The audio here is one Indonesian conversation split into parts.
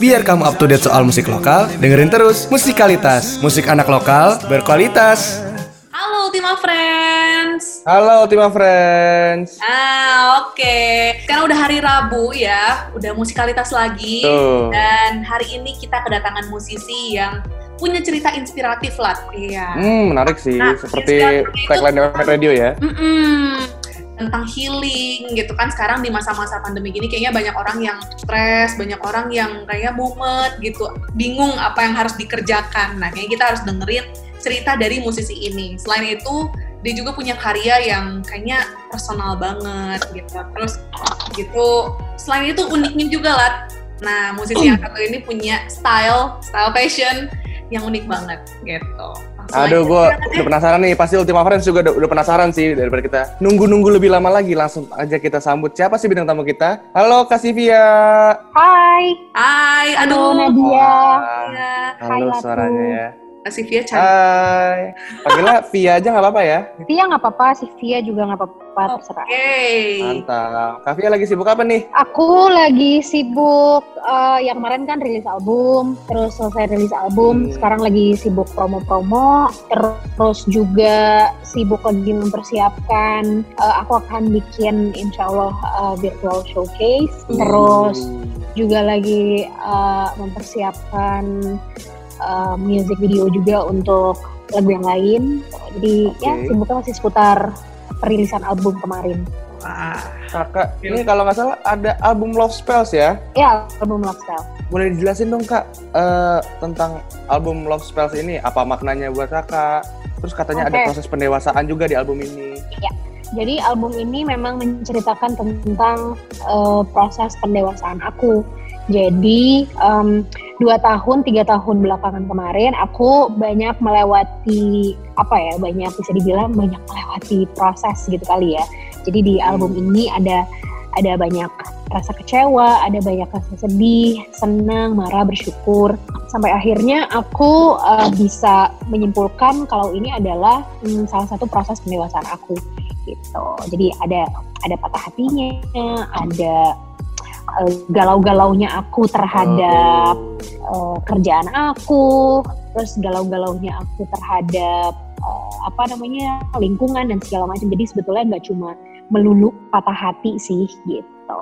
Biar kamu up to date soal musik lokal, dengerin terus Musikalitas, musik anak lokal berkualitas. Halo Ultima Friends. Halo Ultima Friends. Ah, oke. Sekarang udah hari Rabu ya, udah musikalitas lagi. Tuh. Dan hari ini kita kedatangan musisi yang punya cerita inspiratif lah. Iya. Hmm, menarik sih. Nah, Seperti tagline Radio ya. Mm-mm. Tentang healing gitu kan sekarang di masa-masa pandemi gini kayaknya banyak orang yang stres, banyak orang yang kayak mumet gitu, bingung apa yang harus dikerjakan. Nah, kayaknya kita harus dengerin cerita dari musisi ini. Selain itu, dia juga punya karya yang kayaknya personal banget gitu. Terus gitu, selain itu uniknya juga lah. Nah, musisi yang satu ini punya style, style fashion yang unik banget gitu. Langsung Aduh, gue udah penasaran nih. Pasti Ultima Friends juga udah, udah penasaran sih daripada kita nunggu-nunggu lebih lama lagi. Langsung aja kita sambut. Siapa sih bintang tamu kita? Halo, Kasivia. Hai, Hai, halo aduh. Nadia. Wah, Ya, Halo Latu. suaranya ya. Kasih Via cantik. Hai. Panggilnya Via aja nggak apa-apa ya? Tia nggak apa-apa, si Via juga nggak apa-apa, terserah. Oke. Mantap. Kak Via lagi sibuk apa nih? Aku lagi sibuk, eh, yang kemarin kan rilis album, terus selesai rilis album, Hmm. sekarang lagi sibuk promo-promo, terus juga sibuk lagi mempersiapkan, eh, aku akan bikin insya Allah eh, virtual showcase, terus juga lagi eh, mempersiapkan eh, music video juga untuk lagu yang lain. Jadi ya Oke. sibuknya masih seputar perilisan album kemarin. Wah. Kakak, ini kalau nggak salah ada album Love Spells ya? Ya album Lifestyle. Boleh dijelasin dong kak eh, tentang album Love Spells ini apa maknanya buat kakak? Terus katanya ada Oke. proses pendewasaan juga di album ini. Jadi album ini memang menceritakan tentang eh, proses pendewasaan aku. Jadi em, dua tahun tiga tahun belakangan kemarin aku banyak melewati apa ya banyak bisa dibilang banyak melewati proses gitu kali ya. Jadi di album ini ada ada banyak rasa kecewa, ada banyak rasa sedih, senang, marah, bersyukur. Sampai akhirnya aku eh, bisa menyimpulkan kalau ini adalah hmm, salah satu proses pendewasaan aku gitu. Jadi ada ada patah hatinya, ada eh, galau-galaunya aku terhadap eh, kerjaan aku, terus galau-galaunya aku terhadap eh, apa namanya lingkungan dan segala macam. Jadi sebetulnya nggak cuma melulu patah hati sih gitu,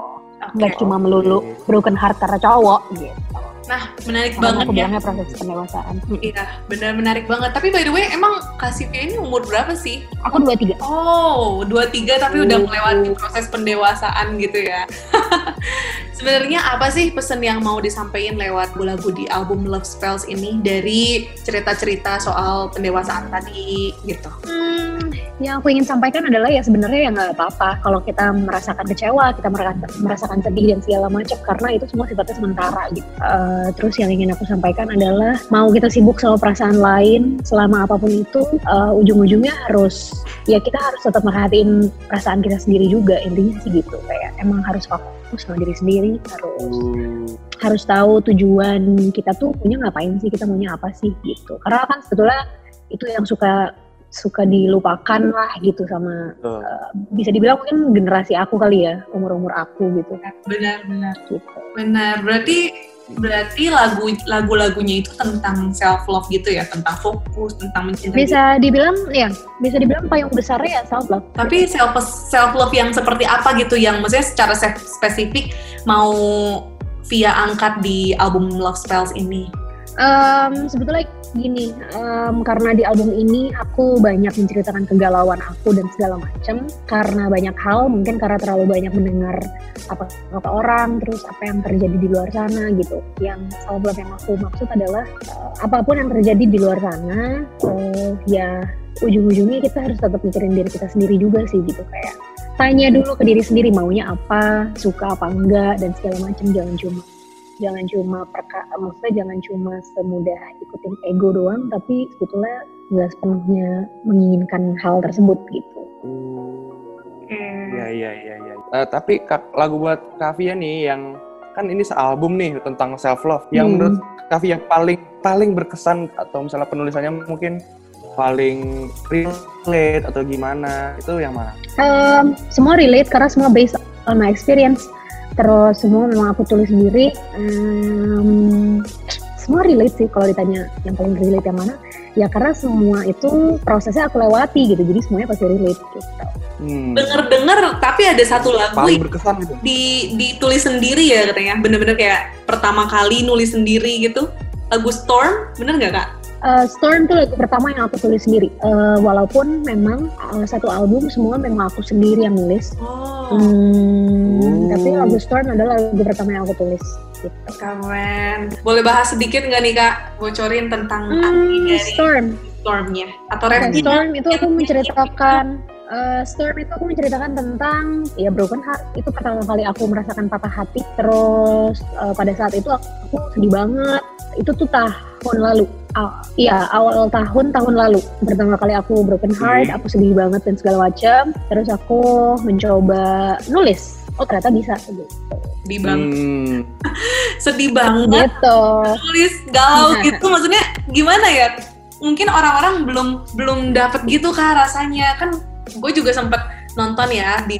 nggak cuma melulu broken heart karena cowok gitu. Nah, menarik Makanya banget aku ya. proses pendewasaan. Iya, benar menarik banget. Tapi by the way, emang kasih Via ini umur berapa sih? Aku dua tiga. Oh, dua tiga tapi udah Oh. melewati proses pendewasaan gitu ya. Sebenarnya apa sih pesan yang mau disampaikan lewat lagu di album Love Spells ini dari cerita-cerita soal pendewasaan tadi gitu? Hmm, yang aku ingin sampaikan adalah ya sebenarnya ya nggak apa-apa kalau kita merasakan kecewa, kita merasakan, sedih dan segala macam karena itu semua sifatnya sementara gitu. Eh, terus yang ingin aku sampaikan adalah mau kita sibuk sama perasaan lain selama apa pun itu, eh, ujung-ujungnya harus ya kita harus tetap merhatiin perasaan kita sendiri juga intinya sih gitu kayak emang harus fokus sama diri sendiri harus harus tahu tujuan kita tuh punya ngapain sih kita maunya apa sih gitu karena kan sebetulnya itu yang suka suka dilupakan lah gitu sama Betul. bisa dibilang mungkin generasi aku kali ya umur umur aku gitu Benar, benar. gitu Benar. Berarti berarti lagu lagu-lagunya itu tentang self love gitu ya, tentang fokus, tentang mencintai diri. bisa dibilang ya bisa dibilang payung besarnya ya self love Tapi self self love yang seperti apa gitu yang maksudnya secara se- spesifik mau via angkat di album Love Spells ini? Em, sebetulnya gini, em, karena di album ini aku banyak menceritakan kegalauan aku dan segala macam karena banyak hal, mungkin karena terlalu banyak mendengar apa kata orang, terus apa yang terjadi di luar sana gitu. Yang self love yang aku maksud adalah eh, apa pun yang terjadi di luar sana, eh, ya ujung-ujungnya kita harus tetap mikirin diri kita sendiri juga sih gitu kayak tanya dulu ke diri sendiri maunya apa, suka apa enggak dan segala macam jangan cuma jangan cuma perka maksudnya jangan cuma semudah ikutin ego doang tapi sebetulnya nggak sepenuhnya menginginkan hal tersebut gitu Iya iya iya iya. Eh, tapi Kak, lagu buat Kavia nih yang kan ini sealbum nih tentang self love. Yang Hmm. menurut Kavia paling paling berkesan atau misalnya penulisannya mungkin paling relate atau gimana itu yang mana? Em, semua relate karena semua based on my experience terus semua memang aku tulis sendiri. Um, semua relate sih kalau ditanya yang paling relate yang mana. Ya karena semua itu prosesnya aku lewati gitu, jadi semuanya pasti relate gitu. Hmm. Denger-denger tapi ada satu lagu Paling berkesan gitu. di ditulis sendiri ya katanya. Bener-bener kayak pertama kali nulis sendiri gitu. Lagu Storm, bener nggak kak? Uh, Storm tuh lagu pertama yang aku tulis sendiri. Uh, walaupun memang uh, satu album semua memang aku sendiri yang nulis. Oh, Hmm, Oh. Tapi lagu Storm adalah lagu pertama yang aku tulis. Gitu. keren. Boleh bahas sedikit nggak nih kak? Bocorin tentang arti Hmm, dari Storm. Stormnya atau Nah, refnya? Storm itu aku menceritakan eh, Storm itu aku menceritakan tentang ya broken heart itu pertama kali aku merasakan patah hati terus eh, pada saat itu aku sedih banget itu tuh tahun lalu Aw- Iya awal tahun tahun lalu pertama kali aku broken heart aku sedih banget dan segala macam terus aku mencoba nulis oh ternyata bisa gitu Sedih banget. Hmm. Sedih banget. gitu Tulis galau gitu. Maksudnya gimana ya? Mungkin orang-orang belum belum dapet gitu kak rasanya. Kan gue juga sempet nonton ya di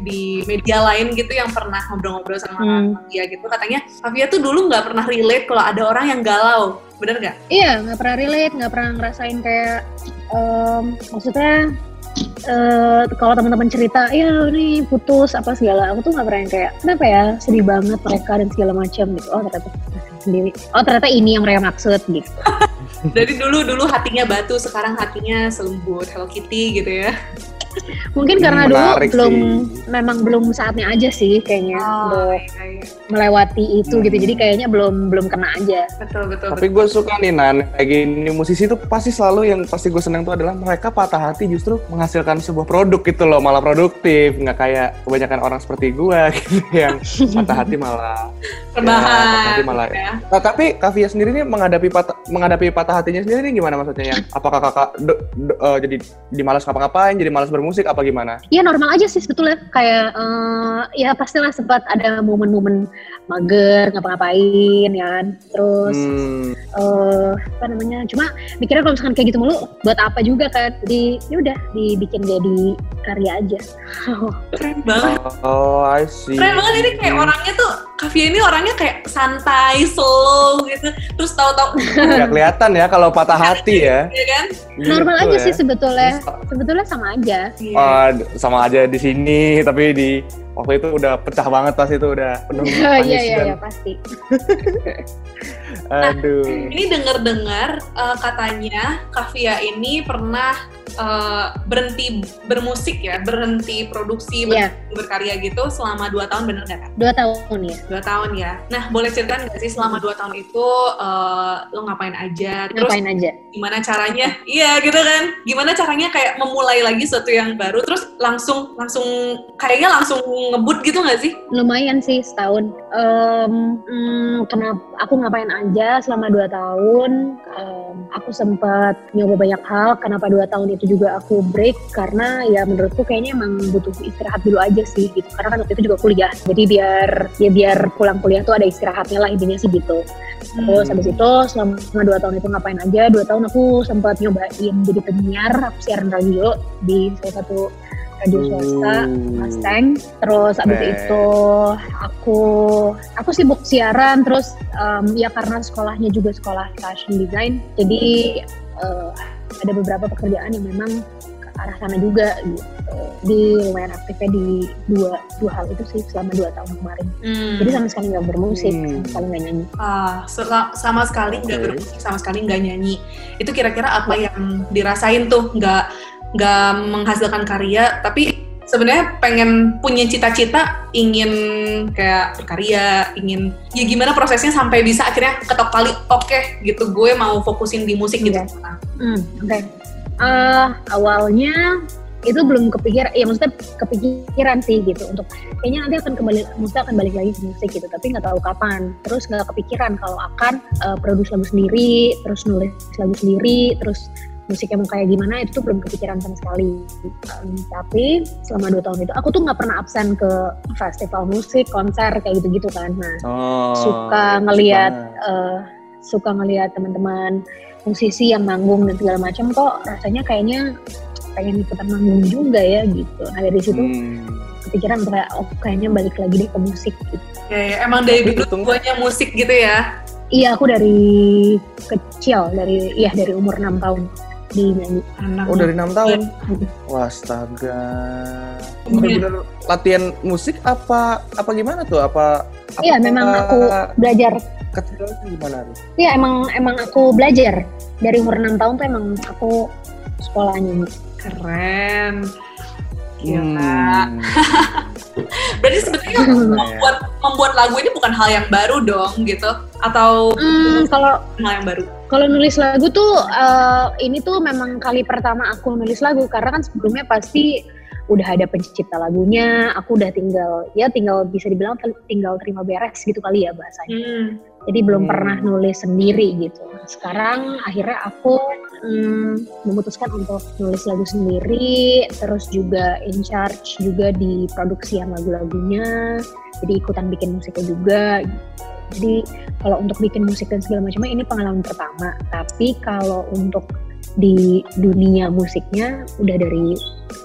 di media lain gitu yang pernah ngobrol-ngobrol sama Hmm. dia gitu katanya Kavia tuh dulu nggak pernah relate kalau ada orang yang galau bener nggak? Iya, nggak pernah relate, nggak pernah ngerasain kayak, em, maksudnya eh, kalau teman-teman cerita, ya nih putus apa segala, aku tuh nggak pernah yang kayak, kenapa ya sedih banget mereka dan segala macam gitu. Oh ternyata sendiri. Oh ternyata ini yang mereka maksud gitu. Dari dulu dulu hatinya batu sekarang hatinya selembut Hello Kitty gitu ya. Mungkin Hmm, karena dulu menarik belum, sih. memang belum saatnya aja sih kayaknya untuk iya, iya. melewati itu gitu. Hmm. Jadi kayaknya belum belum kena aja. betul betul. Tapi gue suka nih Nan, kayak gini musisi tuh pasti selalu yang pasti gue seneng tuh adalah mereka patah hati justru menghasilkan sebuah produk gitu loh, malah produktif, nggak kayak kebanyakan orang seperti gue gitu yang patah hati malah. Rebahan. Ya, patah hati malah. ya. Nah, tapi Kavia sendiri nih menghadapi patah menghadapi patah hatinya sendiri nih gimana maksudnya yang apakah kakak do- do- eh, jadi di malas ngapa-ngapain, jadi malas bermusik apa gimana? Ya normal aja sih sebetulnya kayak eh, ya pastilah sempat ada momen-momen mager ngapa-ngapain ya kan. Terus Hmm, eh apa namanya cuma mikirnya kalau misalkan kayak gitu mulu buat apa juga kan jadi ya udah dibikin jadi karya aja Keren banget. oh, I see. Keren banget ini kayak orangnya tuh Kavia ini orangnya kayak santai, slow gitu. Terus tahu-tahu Nggak kelihatan ya kalau patah hati ya. ya kan? normal Gitu aja ya. sih sebetulnya sebetulnya sama aja Iya. Oh, sama aja di sini, tapi di waktu itu udah pecah banget pas itu udah penuh iya iya dan iya pasti aduh. Ini dengar-dengar eh, katanya Kavia ini pernah eh, berhenti bermusik ya, berhenti produksi, Iya. berhenti berkarya gitu selama dua tahun bener nggak kak? dua tahun ya Dua tahun ya. Nah boleh ceritain nggak sih selama dua tahun itu eh, lo ngapain aja? Terus ngapain aja gimana caranya? Iya gitu kan? Gimana caranya kayak memulai lagi sesuatu yang baru? Terus langsung langsung kayaknya langsung ngebut gitu nggak sih? lumayan sih setahun. Em, hmm, kenapa aku ngapain aja selama dua tahun? Em, aku sempat nyoba banyak hal. Kenapa dua tahun itu juga aku break? Karena ya menurutku kayaknya emang butuh istirahat dulu aja sih gitu. Karena kan waktu itu juga kuliah. Jadi biar ya biar pulang kuliah tuh ada istirahatnya lah intinya sih gitu. Terus habis itu selama dua tahun itu ngapain aja? Dua tahun aku sempat nyobain jadi penyiar. Aku siaran radio di salah satu radio swasta Uh. Mustang. Terus abis itu aku aku sibuk siaran terus em, ya karena sekolahnya juga sekolah fashion design. Jadi eh, ada beberapa pekerjaan yang memang ke arah sana juga gitu. Di lumayan aktifnya di dua dua hal itu sih selama dua tahun kemarin. Hmm. Jadi sama sekali nggak bermusik, Hmm. sama sekali nggak nyanyi. Ah, sama sekali nggak Oke. bermusik, sama sekali nggak nyanyi. Itu kira-kira apa yang dirasain tuh? Nggak nggak menghasilkan karya, tapi sebenarnya pengen punya cita-cita ingin kayak berkarya, ingin ya gimana prosesnya sampai bisa akhirnya ketok kali oke gitu gue mau fokusin di musik gitu. Iya. Hmm, oke. Eh, awalnya itu belum kepikir, ya maksudnya kepikiran sih gitu untuk kayaknya nanti akan kembali, maksudnya akan balik lagi ke musik gitu, tapi nggak tahu kapan. Terus nggak kepikiran kalau akan eh, produksi lagu sendiri, terus nulis lagu sendiri, terus musiknya mau kayak gimana itu tuh belum kepikiran sama sekali. Em, tapi selama dua tahun itu aku tuh nggak pernah absen ke festival musik, konser kayak gitu-gitu kan. Nah Oh, suka iya, ngelihat banget. eh, suka ngelihat teman-teman musisi yang manggung dan segala macam kok rasanya kayaknya pengen ikutan manggung juga ya gitu. Nah dari situ Hmm. kepikiran untuk kayak oh kayaknya balik lagi deh ke musik gitu. Ya, ya, emang dari dulu guanya musik gitu ya. Iya aku dari kecil dari iya dari umur 6 tahun di nyanyi. Anak Oh dari enam tahun. Wah astaga. Bener-bener latihan musik apa apa gimana tuh? Apa, apa Iya memang aku belajar. kecilnya gimana tuh? Iya emang emang aku belajar dari umur 6 tahun tuh emang aku sekolah nyanyi. keren. Gila. Hmm. Berarti sebenarnya membuat membuat lagu ini bukan hal yang baru dong gitu atau Hmm, kalau hal yang baru? Kalau nulis lagu tuh eh, ini tuh memang kali pertama aku nulis lagu karena kan sebelumnya pasti udah ada pencipta lagunya, aku udah tinggal ya tinggal bisa dibilang tinggal terima beres gitu kali ya bahasanya. Hmm. Jadi belum Hmm. pernah nulis sendiri gitu. Sekarang akhirnya aku hmm, memutuskan untuk nulis lagu sendiri, terus juga in charge juga di produksian lagu-lagunya. Jadi ikutan bikin musiknya juga. Jadi kalau untuk bikin musik dan segala macamnya ini pengalaman pertama. Tapi kalau untuk di dunia musiknya udah dari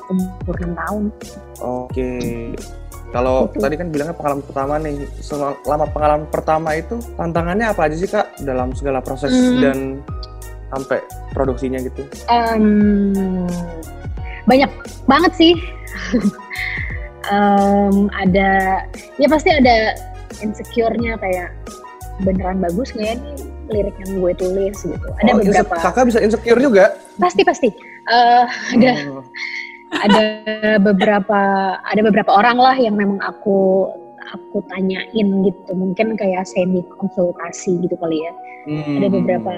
umur 6 tahun. Oke. Kalau Gitu. tadi kan bilangnya pengalaman pertama nih, selama pengalaman pertama itu tantangannya apa aja sih kak dalam segala proses Hmm. dan sampai produksinya gitu? Em, banyak banget sih. Em, ada ya pasti ada insecure-nya kayak beneran bagus nggak ya nih lirik yang gue tulis gitu. Ada Oh, beberapa kakak bisa insecure juga? pasti pasti Eh, ada Oh. ada beberapa ada beberapa orang lah yang memang aku aku tanyain gitu mungkin kayak semi konsultasi gitu kali ya Hmm. ada beberapa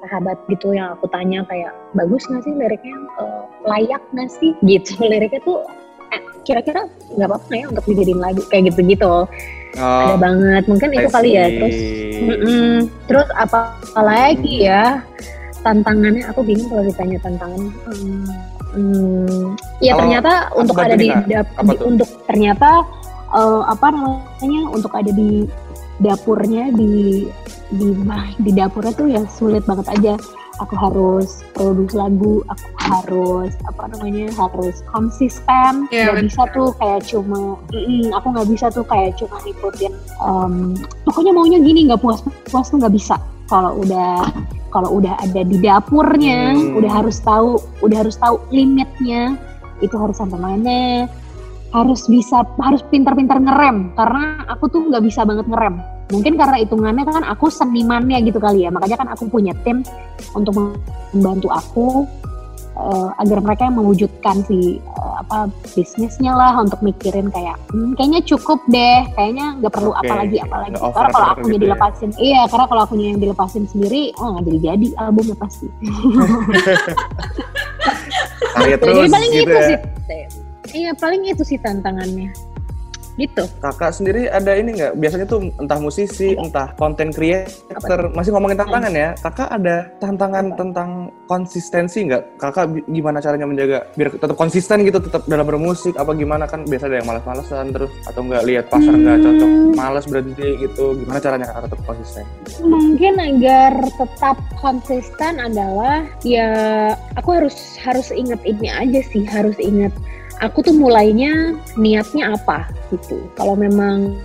sahabat gitu yang aku tanya kayak bagus nggak sih liriknya Eh, layak nggak sih gitu liriknya tuh kira-kira nggak apa-apa ya untuk dijadiin lagu kayak gitu-gitu. Ada Oh, banget. Mungkin itu kali ya. terus mm-mm. terus apa lagi ya? Tantangannya aku bingung kalau ditanya tantangan. Hmm, hmm, ya Kalau ternyata untuk ada di, di- tuh? untuk ternyata eh, apa namanya untuk ada di dapurnya di di di dapurnya tuh ya sulit banget aja aku harus produce lagu aku harus apa namanya harus konsisten. Iya, nggak bisa tuh kayak cuma "Mm-mm, aku nggak bisa tuh kayak cuma ngikutin em, pokoknya maunya gini nggak puas puas tuh nggak bisa. Kalau udah kalau udah ada di dapurnya Hmm. udah harus tahu udah harus tahu limitnya itu harus sampai mana. Harus bisa harus pintar-pintar ngerem karena aku tuh nggak bisa banget ngerem mungkin karena hitungannya kan aku senimannya gitu kali ya. Makanya kan aku punya tim untuk membantu aku eh, agar mereka yang mewujudkan si eh, apa bisnisnya lah untuk mikirin kayak "Hmm, kayaknya cukup deh kayaknya nggak perlu Oke, apa lagi apa lagi nggak karena kalau aku gitu jadi ya. lepasin iya karena kalau aku yang dilepasin sendiri oh nggak jadi jadi albumnya pasti. Karya terus jadi paling gitu itu ya. sih. Iya paling itu sih tantangannya gitu Kakak sendiri ada ini nggak? Biasanya tuh entah musisi, entah content creator, masih ngomongin tantangan ya. Kakak ada tantangan tentang konsistensi nggak? Kakak gimana caranya menjaga biar tetap konsisten gitu, tetap dalam bermusik? Apa gimana kan biasa ada yang malas-malesan terus atau nggak lihat pasar nggak cocok, Hmm. malas berhenti gitu. Gimana caranya kakak tetap konsisten? mungkin agar tetap konsisten adalah ya aku harus harus ingat ini aja sih harus ingat aku tuh mulainya niatnya apa gitu. Kalau memang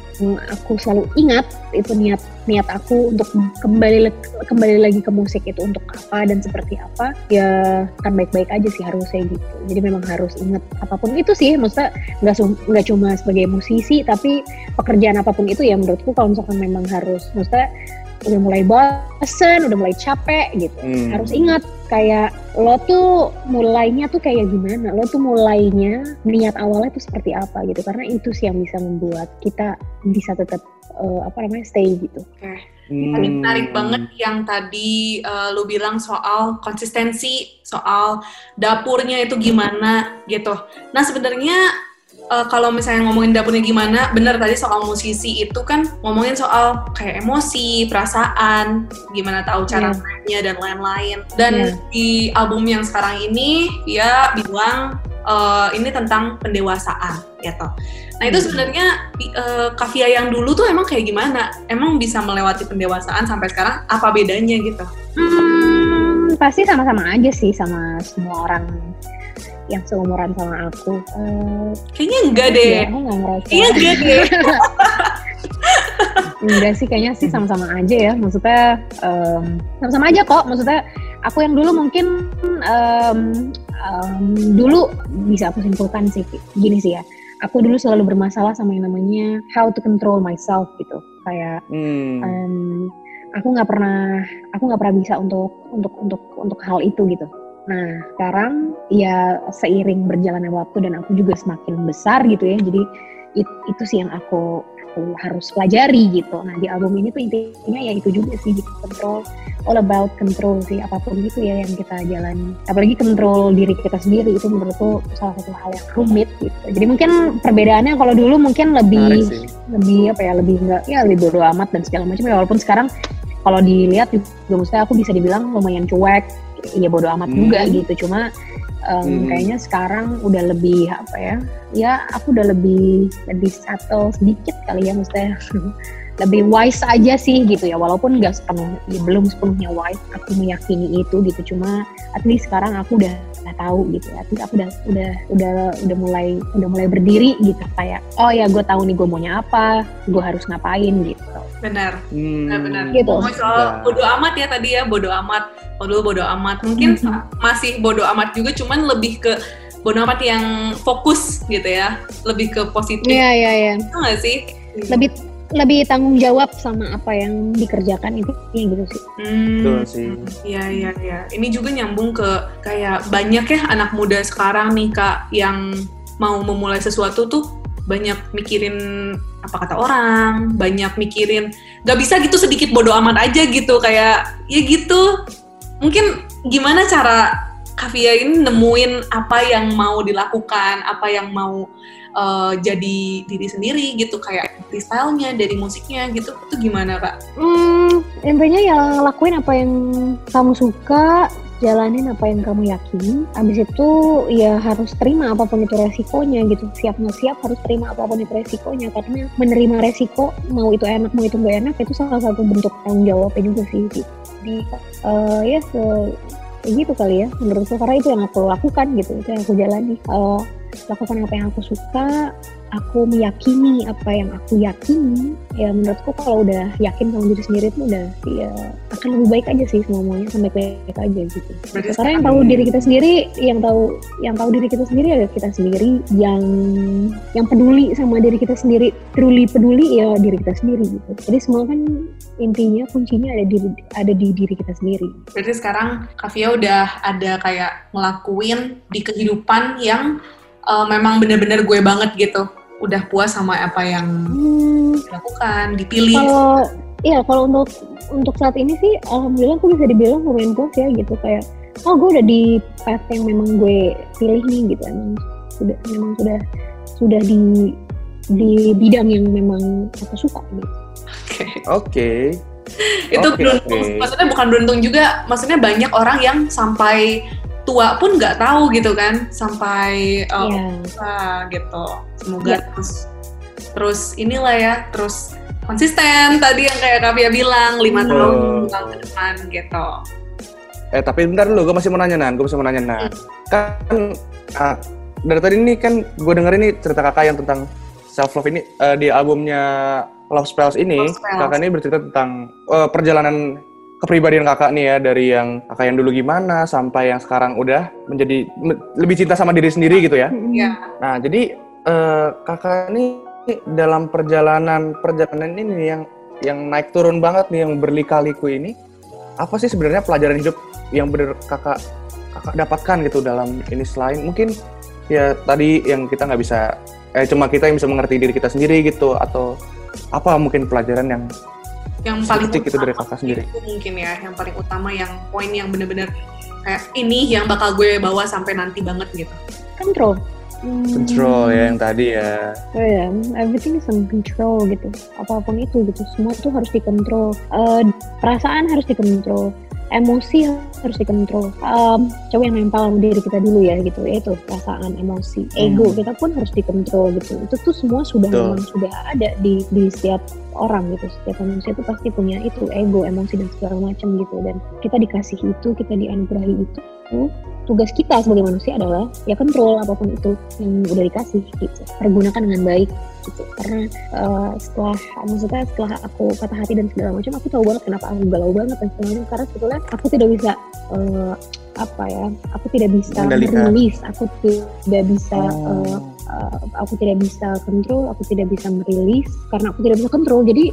aku selalu ingat itu niat niat aku untuk kembali kembali lagi ke musik itu untuk apa dan seperti apa ya akan baik-baik aja sih harusnya gitu. Jadi memang harus ingat apa pun itu sih maksudnya nggak nggak cuma sebagai musisi tapi pekerjaan apa pun itu ya menurutku kalau misalkan memang harus maksudnya udah mulai bosen, udah mulai capek gitu. Hmm. Harus ingat kayak lo tuh mulainya tuh kayak gimana, lo tuh mulainya niat awalnya tuh seperti apa gitu. Karena itu sih yang bisa membuat kita bisa tetap eh, apa namanya stay gitu. Hmm. Ini menarik banget yang tadi eh, lu bilang soal konsistensi, soal dapurnya itu gimana gitu. Nah sebenarnya eh, kalau misalnya ngomongin dapurnya gimana, bener tadi soal musisi itu kan ngomongin soal kayak emosi, perasaan, gimana tahu cara mainnya dan lain-lain. Dan Iya. di album yang sekarang ini dia bilang eh, ini tentang pendewasaan gitu. Nah itu Hmm. sebenarnya eh, Kavia yang dulu tuh emang kayak gimana? Emang bisa melewati pendewasaan sampai sekarang? Apa bedanya gitu? Hmm, pasti sama-sama aja sih sama semua orang yang seumuran sama aku. Uh, Kayaknya enggak deh. Ya, aku nggak ngerasa. Kayaknya enggak deh. enggak sih, kayaknya sih sama-sama aja ya. Maksudnya um, sama-sama aja kok. Maksudnya aku yang dulu mungkin um, um, dulu bisa aku simpulkan sih gini sih ya. Aku dulu selalu bermasalah sama yang namanya how to control myself gitu. Kayak hmm. um, aku nggak pernah aku nggak pernah bisa untuk untuk untuk untuk hal itu gitu Nah, sekarang ya seiring berjalannya waktu dan aku juga semakin besar gitu ya. Jadi it, itu sih yang aku aku harus pelajari gitu. Nah, di album ini tuh intinya ya itu juga sih gitu, control all about control sih apa pun gitu ya yang kita jalani. Apalagi control diri kita sendiri itu menurutku salah satu hal yang rumit gitu. Jadi mungkin perbedaannya kalau dulu mungkin lebih lebih apa ya lebih enggak ya lebih bodo amat dan segala macam ya walaupun sekarang kalau dilihat juga maksudnya aku bisa dibilang lumayan cuek ya bodo amat hmm. juga gitu cuma um, hmm. kayaknya sekarang udah lebih apa ya ya aku udah lebih lebih settle sedikit kali ya maksudnya lebih wise aja sih gitu ya walaupun nggak sepenuh ya belum sepenuhnya wise aku meyakini itu gitu cuma at least sekarang aku udah nggak tahu gitu at least aku udah udah udah udah mulai udah mulai berdiri gitu. Kayak oh ya gue tahu nih gue maunya apa gue harus ngapain gitu. Benar. Hmm. benar benar. Gitu. Soal bodo amat ya tadi ya bodo amat. Oh dulu bodo amat. Mungkin hmm. masih bodo amat juga cuman lebih ke bodo amat yang fokus gitu ya. Lebih ke positif. Iya iya. Iya nggak sih? Lebih lebih tanggung jawab sama apa yang dikerjakan itu gitu sih. Hmm, Betul sih. Iya iya iya. Ini juga nyambung ke kayak banyak ya anak muda sekarang nih kak yang mau memulai sesuatu tuh banyak mikirin apa kata orang, banyak mikirin nggak bisa gitu sedikit bodoh amat aja gitu kayak ya gitu mungkin gimana cara Kavia ini nemuin apa yang mau dilakukan, apa yang mau uh, jadi diri sendiri gitu, kayak freestyle-nya, dari musiknya gitu, itu gimana kak? Hmm, intinya ya lakuin apa yang kamu suka, jalanin apa yang kamu yakini. Abis itu ya harus terima apa pun itu resikonya gitu. Siap nggak siap harus terima apa pun itu resikonya karena menerima resiko mau itu enak mau itu gak enak itu salah satu bentuk tanggung jawabnya juga sih. Gitu di uh, ya se gitu kali ya menurutku karena itu yang aku lakukan gitu itu yang aku jalani uh, lakukan apa yang aku suka aku meyakini apa yang aku yakini. Ya menurutku kalau udah yakin sama diri sendiri itu udah ya akan lebih baik aja sih semuanya sampai baik aja gitu. Berarti karena yang tahu diri kita sendiri yang tahu yang tahu diri kita sendiri adalah kita sendiri. Yang yang peduli sama diri kita sendiri truly peduli ya diri kita sendiri gitu. Jadi semua kan intinya kuncinya ada di ada di diri kita sendiri. Berarti sekarang Kavia udah ada kayak ngelakuin di kehidupan yang uh, memang bener-bener gue banget gitu. Udah puas sama apa yang hmm, dilakukan dipilih. Kalau iya kalau untuk untuk saat ini sih alhamdulillah aku bisa dibilang lumayan puas ya gitu. Kayak oh gue udah di path yang memang gue pilih nih gitu. Emang sudah memang sudah sudah di di bidang yang memang aku suka gitu. Oke. Okay. oke. Okay. itu okay, beruntung. okay. maksudnya bukan beruntung juga maksudnya banyak orang yang sampai tua pun nggak tahu gitu kan sampai uh, yeah. uh, gitu semoga yeah. terus terus inilah ya terus konsisten tadi yang kayak Kavia bilang lima tahun tahun ke depan gitu eh tapi bentar dulu gue masih mau nanya nan gue masih mau nanya nan hmm. kan uh, dari tadi ini kan gue denger ini cerita kakak yang tentang self love ini uh, di albumnya Love Spells ini Love Spells. kakak ini bercerita tentang uh, perjalanan kepribadian kakak nih ya dari yang kakak yang dulu gimana sampai yang sekarang udah menjadi lebih cinta sama diri sendiri gitu ya. Iya. Nah jadi uh, kakak ini dalam perjalanan perjalanan ini yang yang naik turun banget nih yang berlika-liku ini apa sih sebenarnya pelajaran hidup yang benar kakak kakak dapatkan gitu dalam ini selain mungkin ya tadi yang kita nggak bisa eh cuma kita yang bisa mengerti diri kita sendiri gitu atau apa mungkin pelajaran yang yang paling utama itu dari kakak sendiri itu mungkin ya yang paling utama yang poin yang bener-bener kayak ini yang bakal gue bawa sampai nanti banget gitu control hmm. control ya yang tadi ya oh ya everything is on control gitu apa pun itu gitu semua itu harus dikontrol uh, perasaan harus dikontrol emosi harus dikontrol. Um, coba yang nempel sama diri kita dulu ya gitu, itu perasaan, emosi, ego hmm. kita pun harus dikontrol gitu. Itu tuh semua sudah memang sudah ada di di setiap orang gitu. Setiap manusia itu pasti punya itu ego, emosi dan segala macam gitu. Dan kita dikasih itu, kita dianugerahi itu tugas kita sebagai manusia adalah ya kontrol apa pun itu yang udah dikasih gitu. Pergunakan dengan baik gitu. Karena uh, setelah maksudnya setelah aku patah hati dan segala macam aku tahu banget kenapa aku galau banget dan segala macam karena sebetulnya aku tidak bisa uh, apa ya aku tidak bisa merilis aku tidak bisa uh, uh, aku tidak bisa kontrol aku tidak bisa merilis karena aku tidak bisa kontrol jadi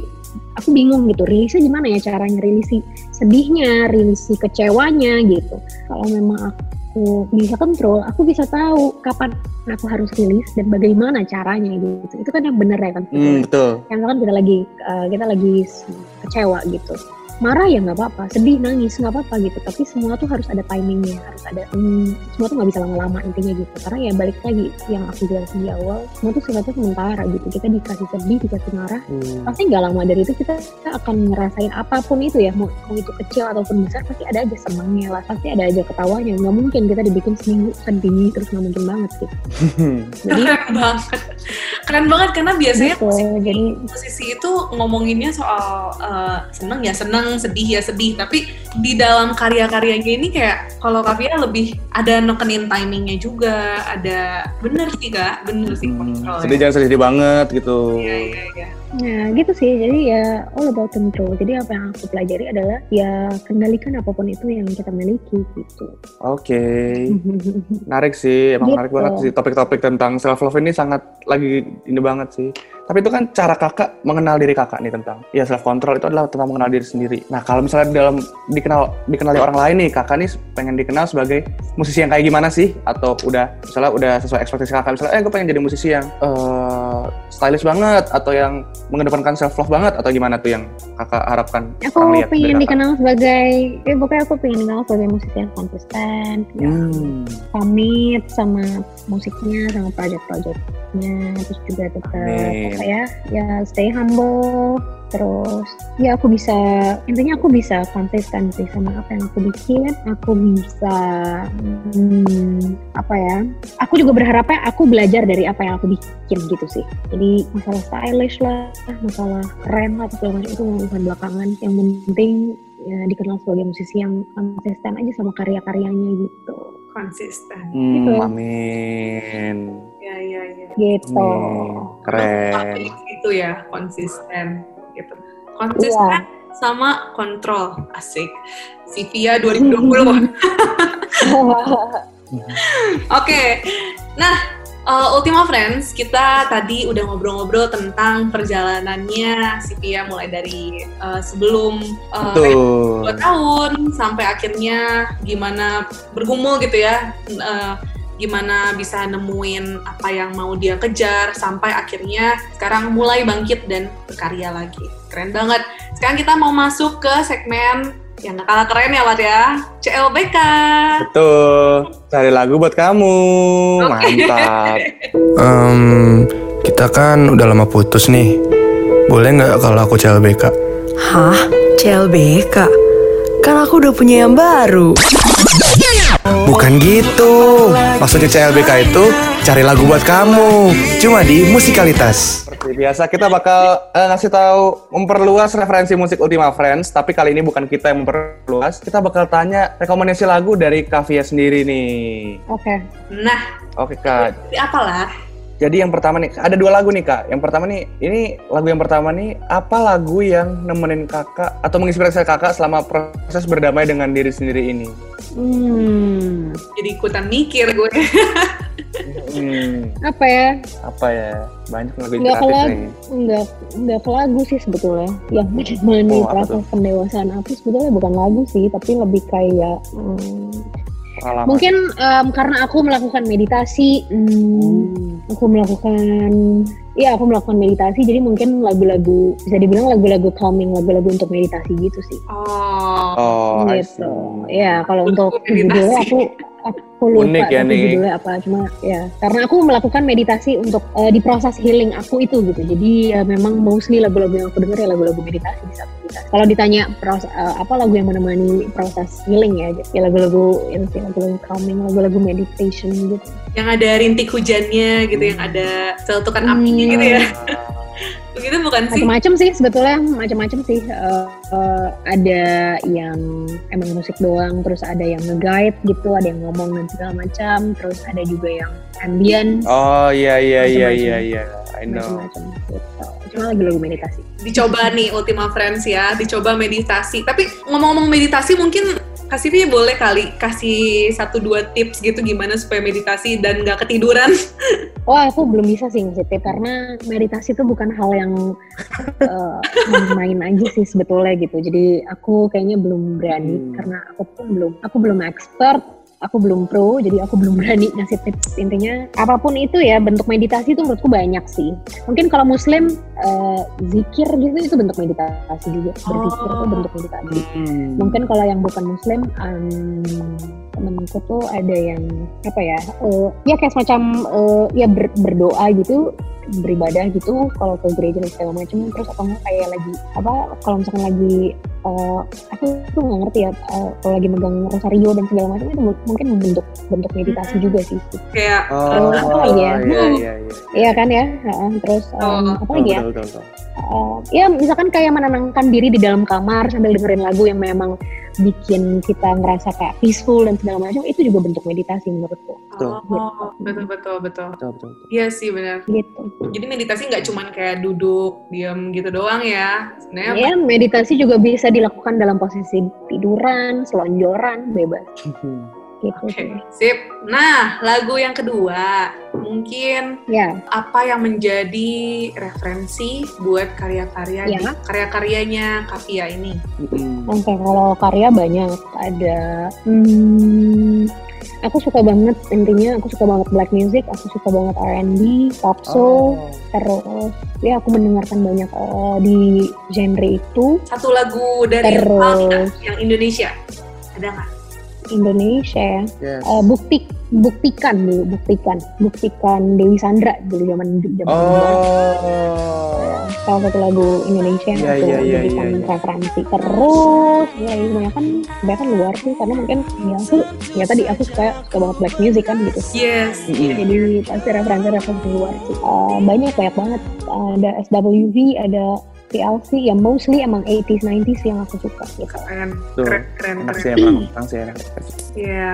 aku bingung gitu rilisnya gimana ya caranya rilisi sedihnya rilisi kecewanya gitu kalau memang aku aku bisa kontrol, aku bisa tahu kapan aku harus rilis dan bagaimana caranya gitu. Itu kan yang benar ya kan. Hmm, betul. Yang kan kita lagi uh, kita lagi kecewa gitu marah ya nggak apa-apa sedih nangis nggak apa-apa gitu. Tapi semua tuh harus ada timingnya harus ada hmm, semua tuh nggak bisa lama-lama intinya gitu. Karena ya balik lagi yang aku jelasin di awal semua tuh sifatnya sementara gitu. Kita dikasih sedih dikasih marah hmm. pasti nggak lama dari itu kita, akan ngerasain apa pun itu ya. Mau, mau itu kecil ataupun besar pasti ada aja senangnya lah pasti ada aja ketawanya. Nggak mungkin kita dibikin seminggu sedih terus nggak mungkin banget gitu. Jadi keren banget. Keren banget karena biasanya gitu, musisi, jadi musisi itu ngomonginnya soal uh, seneng ya seneng senang sedih ya sedih. Tapi di dalam karya-karyanya ini kayak kalau Kavia lebih ada nekenin timingnya juga ada bener sih kak. Bener sih hmm, sedih jangan sedih banget gitu. Iya iya iya Nah gitu sih, jadi ya all about control. Jadi apa yang aku pelajari adalah ya kendalikan apa pun itu yang kita miliki gitu. Oke, okay. menarik sih, emang gitu. menarik banget sih topik-topik tentang self love ini sangat lagi ini banget sih. Tapi itu kan cara kakak mengenal diri kakak nih tentang ya self control itu adalah tentang mengenal diri sendiri. Nah kalau misalnya dalam dikenal dikenali orang lain nih, kakak nih pengen dikenal sebagai musisi yang kayak gimana sih? Atau udah misalnya udah sesuai ekspektasi kakak, misalnya eh gue pengen jadi musisi yang uh, stylish banget atau yang mengedepankan self love banget atau gimana tuh yang kakak harapkan aku lihat pengen dikenal sebagai ya pokoknya aku pengen dikenal sebagai musisi yang konsisten hmm. pamit sama musiknya sama project-projectnya terus juga tetap apa ya ya stay humble terus ya aku bisa intinya aku bisa konsisten sih sama apa yang aku bikin. Aku bisa hmm, apa ya aku juga berharapnya aku belajar dari apa yang aku bikin gitu sih. Jadi masalah stylish lah masalah keren lah segala macam itu urusan belakangan. Yang penting ya dikenal sebagai musisi yang konsisten aja sama karya-karyanya gitu. Konsisten. Hmm, gitu. amin. Ya ya ya. Gitu. Amin. keren. Itu ya konsisten gitu. Konsisten yeah. sama kontrol. Asik. Sivia 2020 Oke, nah uh, Ultima Friends, kita tadi udah ngobrol-ngobrol tentang perjalanannya Sivia mulai dari uh, sebelum uh, dua tahun sampai akhirnya gimana bergumul gitu ya. Uh, gimana bisa nemuin apa yang mau dia kejar sampai akhirnya sekarang mulai bangkit dan berkarya lagi. Keren banget. Sekarang kita mau masuk ke segmen yang gak kalah keren ya Wat ya, CLBK. Betul, cari lagu buat kamu, okay. mantap. um, kita kan udah lama putus nih, boleh nggak kalau aku CLBK? Hah? CLBK? Kan aku udah punya yang baru. Bukan gitu. Maksudnya CLBK itu cari lagu buat kamu. Cuma di musikalitas. Seperti biasa kita bakal uh, ngasih tahu memperluas referensi musik Ultima Friends, tapi kali ini bukan kita yang memperluas. Kita bakal tanya rekomendasi lagu dari Kavia sendiri nih. Oke. Okay. Nah, oke okay, Kak. Apalah jadi yang pertama nih, ada dua lagu nih kak. Yang pertama nih, ini lagu yang pertama nih, apa lagu yang nemenin kakak atau menginspirasi kakak selama proses berdamai dengan diri sendiri ini? Hmm, jadi ikutan mikir gue. hmm. Apa ya? Apa ya? Banyak lagu nggak ke lagu, nggak nggak ke lagu sih sebetulnya. Yang menemani oh, proses pendewasaan aku sebetulnya bukan lagu sih, tapi lebih kayak hmm, Pengalaman. Mungkin um, karena aku melakukan meditasi, hmm, hmm. aku melakukan, ya aku melakukan meditasi, jadi mungkin lagu-lagu bisa dibilang lagu-lagu calming, lagu-lagu untuk meditasi gitu sih. Oh, oh gitu. Ya kalau untuk judulnya aku aku lupa Unik ya nih. judulnya apa cuma ya. Karena aku melakukan meditasi untuk uh, di proses healing aku itu gitu. Jadi ya memang mostly lagu-lagu yang aku denger ya lagu-lagu meditasi di saat meditasi kalau ditanya proses uh, apa lagu yang menemani proses healing ya ya lagu-lagu yang lagu-lagu calming lagu-lagu meditation gitu. Yang ada rintik hujannya gitu yang ada seletukan hmm. apinya gitu ya. Begitu bukan sih? Macam-macam sih sebetulnya macam-macam sih uh, eh, ada yang emang musik doang, terus ada yang nge-guide gitu, ada yang ngomong dan segala macam, terus ada juga yang ambient, Oh iya iya iya iya iya. I know. macam-macam gitu. Cuma lagi lagu meditasi. Dicoba nih Ultima Friends ya, dicoba meditasi. Tapi ngomong-ngomong meditasi mungkin kasih Via boleh kali kasih satu dua tips gitu gimana supaya meditasi dan nggak ketiduran. Wah, aku belum bisa sih ngasih tip karena meditasi itu bukan hal yang eh, main aja sih sebetulnya gitu. Jadi aku kayaknya belum berani Hmm. karena aku pun belum, aku belum expert, aku belum pro, jadi aku belum berani ngasih tips. Intinya apa pun itu ya bentuk meditasi itu menurutku banyak sih. Mungkin kalau Muslim eh, zikir gitu itu bentuk meditasi juga. Berzikir itu Oh. bentuk meditasi. Hmm. Mungkin kalau yang bukan muslim, em, temenku tuh ada yang apa ya, eh, ya kayak semacam eh, ya ber- berdoa gitu, beribadah gitu, kalau ke gereja dan segala macam. Terus atau enggak kayak lagi apa? Kalau misalkan lagi, eh, aku tuh nggak ngerti ya, eh, kalau lagi megang rosario dan segala macam itu mu- mungkin bentuk bentuk meditasi juga sih. Kayak Oh, apa lagi ya? iya iya iya. Iya kan ya. Heeh, Terus em, Oh. apa lagi ya? Betul, betul, betul. Uh, ya misalkan kayak menenangkan diri di dalam kamar sambil dengerin lagu yang memang bikin kita ngerasa kayak peaceful dan segala macam itu juga bentuk meditasi menurutku Betul. Oh, betul betul betul. Betul, betul, betul. Iya sih benar. gitu. Jadi meditasi nggak cuman kayak duduk diam gitu doang ya. Sebenarnya Ya meditasi juga bisa dilakukan dalam posisi tiduran, selonjoran, bebas. gitu. Oke, sih. sip. Nah, lagu yang kedua, mungkin Ya, apa yang menjadi referensi buat karya-karya Ya. di karya-karyanya Kavia ini? Hmm. oke kalau karya banyak ada. Hmm, aku suka banget intinya aku suka banget black music, aku suka banget R&B, pop soul. Oh. terus ya aku mendengarkan banyak eh, di genre itu Satu lagu dari Terus. Yang Indonesia. Ada nggak? Indonesia ya Yes. Eh, bukti buktikan dulu buktikan buktikan Dewi Sandra dulu zaman zaman Oh. salah satu lagu Indonesia yang aku iya, iya, jadikan iya, iya. referensi terus ya kebanyakan kebanyakan luar sih karena mungkin ya aku ya tadi aku suka suka banget black music kan gitu Yes. Mm-mm. jadi pasti referensi-referensi luar sih Eh, banyak banyak banget ada SWV ada TLC ya mostly emang 80s 90s yang aku suka gitu Keren, Tuh. keren, keren, sih emang, emang sih enak. Iya.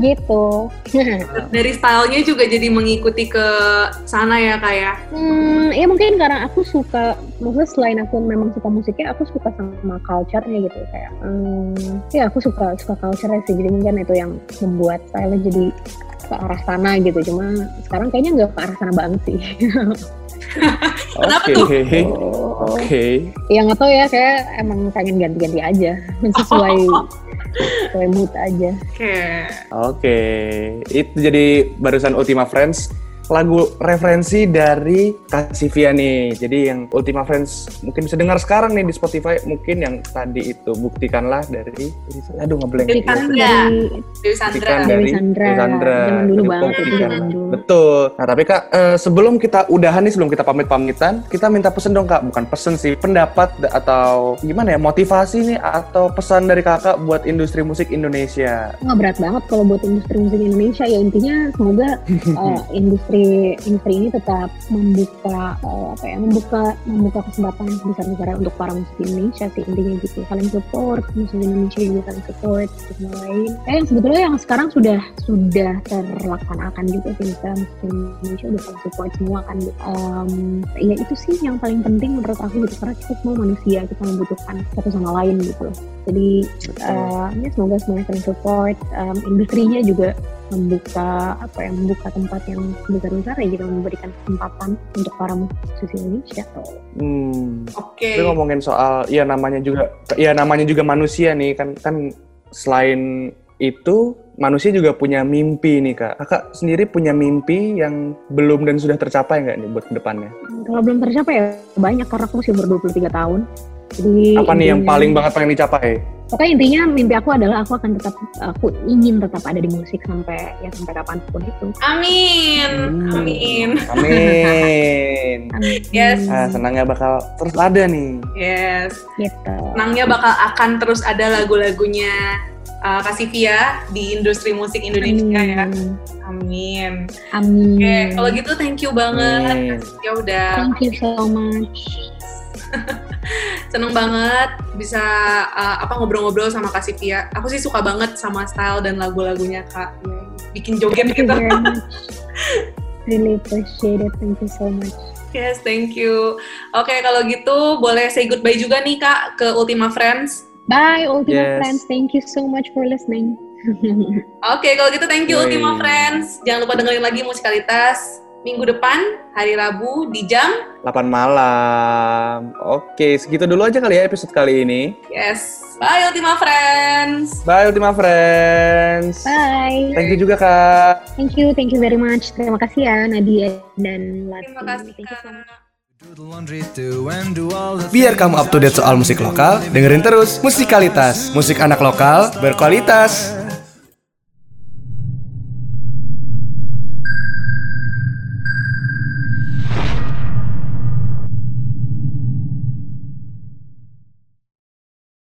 gitu Dari stylenya juga jadi mengikuti ke sana ya kayak. Hmm, ya mungkin karena aku suka, maksudnya selain aku memang suka musiknya, aku suka sama culture-nya gitu kayak. Hmm, ya aku suka suka culture-nya sih, jadi mungkin itu yang membuat style jadi ke arah sana gitu. Cuma sekarang kayaknya nggak ke arah sana banget sih. Kenapa Oke. tuh? Oh, Oke. ya nggak tahu ya, kayak emang pengen ganti-ganti aja, sesuai sesuai mood aja. Oke. Oke, itu jadi barusan Ultima Friends lagu referensi dari Kasivia nih. Jadi yang Ultima Friends mungkin bisa dengar sekarang nih di Spotify. Mungkin yang tadi itu buktikanlah dari aduh ngeblank. Dari Iya. dari Dewi Sandra. Buktikan Dewi dari Sandra. Dewi Sandra. Zaman dulu banget itu, buktikan. zaman dulu. Betul. Nah tapi kak eh, sebelum kita udahan nih sebelum kita pamit-pamitan, kita minta pesen dong kak. Bukan pesen sih, pendapat da- atau gimana ya motivasi nih atau pesan dari kakak buat industri musik Indonesia. nggak berat banget kalau buat industri musik Indonesia ya intinya semoga uh, industri industri ini tetap membuka uh, apa ya membuka membuka kesempatan besar besar untuk para musik Indonesia sih intinya gitu. Saling support musik Indonesia juga saling support sama lain. Eh yang sebetulnya yang sekarang sudah sudah terlaksanakan juga sih misalnya musik Indonesia udah saling support semua kan gitu. Um, ya itu sih yang paling penting menurut aku gitu karena kita semua manusia kita membutuhkan satu sama lain gitu jadi uh, ya semoga semuanya saling support. Um, industrinya juga membuka apa ya membuka tempat yang besar besar ya gitu memberikan kesempatan untuk para musisi Indonesia Hmm. Oke. Tapi ngomongin soal ya namanya juga ya namanya juga manusia nih kan kan selain itu manusia juga punya mimpi nih kak. Kakak sendiri punya mimpi yang belum dan sudah tercapai nggak nih buat ke depannya? kalau belum tercapai ya banyak karena aku masih umur 23 tahun jadi Apa nih yang paling banget pengen dicapai? Pokoknya intinya mimpi aku adalah aku akan tetap aku ingin tetap ada di musik sampai ya sampai kapan pun itu Amin. Hmm. Amin. Amin. Amin. Yes. Ah, senangnya bakal terus ada nih. Yes. gitu Senangnya bakal akan terus ada lagu-lagunya uh, Kasivia di industri musik Indonesia ya. Amin. Amin. Amin. Oke, kalau gitu thank you banget. Amin. Ya udah. thank you so much seneng banget bisa uh, apa ngobrol-ngobrol sama Kak Sivia. Aku sih suka banget sama style dan lagu-lagunya Kak. Bikin joget Thank you gitu. very much. Really appreciate it. Thank you so much. Yes, thank you. Oke, kalau gitu boleh say goodbye juga nih Kak ke Ultima Friends. Bye, Ultima Yes. friends. Thank you so much for listening. Oke, kalau gitu thank you Yoi. Ultima Friends. Jangan lupa dengerin lagi musikalitas minggu depan hari Rabu di jam 8 malam. Oke, segitu dulu aja kali ya episode kali ini. yes. Bye Ultima Friends. Bye Ultima Friends. Bye. Thank you juga Kak. Thank you, thank you very much. Terima kasih ya Nadia dan Lati. Terima kasih Thank you so much. Biar kamu up to date soal musik lokal, dengerin terus Musikalitas, musik anak lokal berkualitas.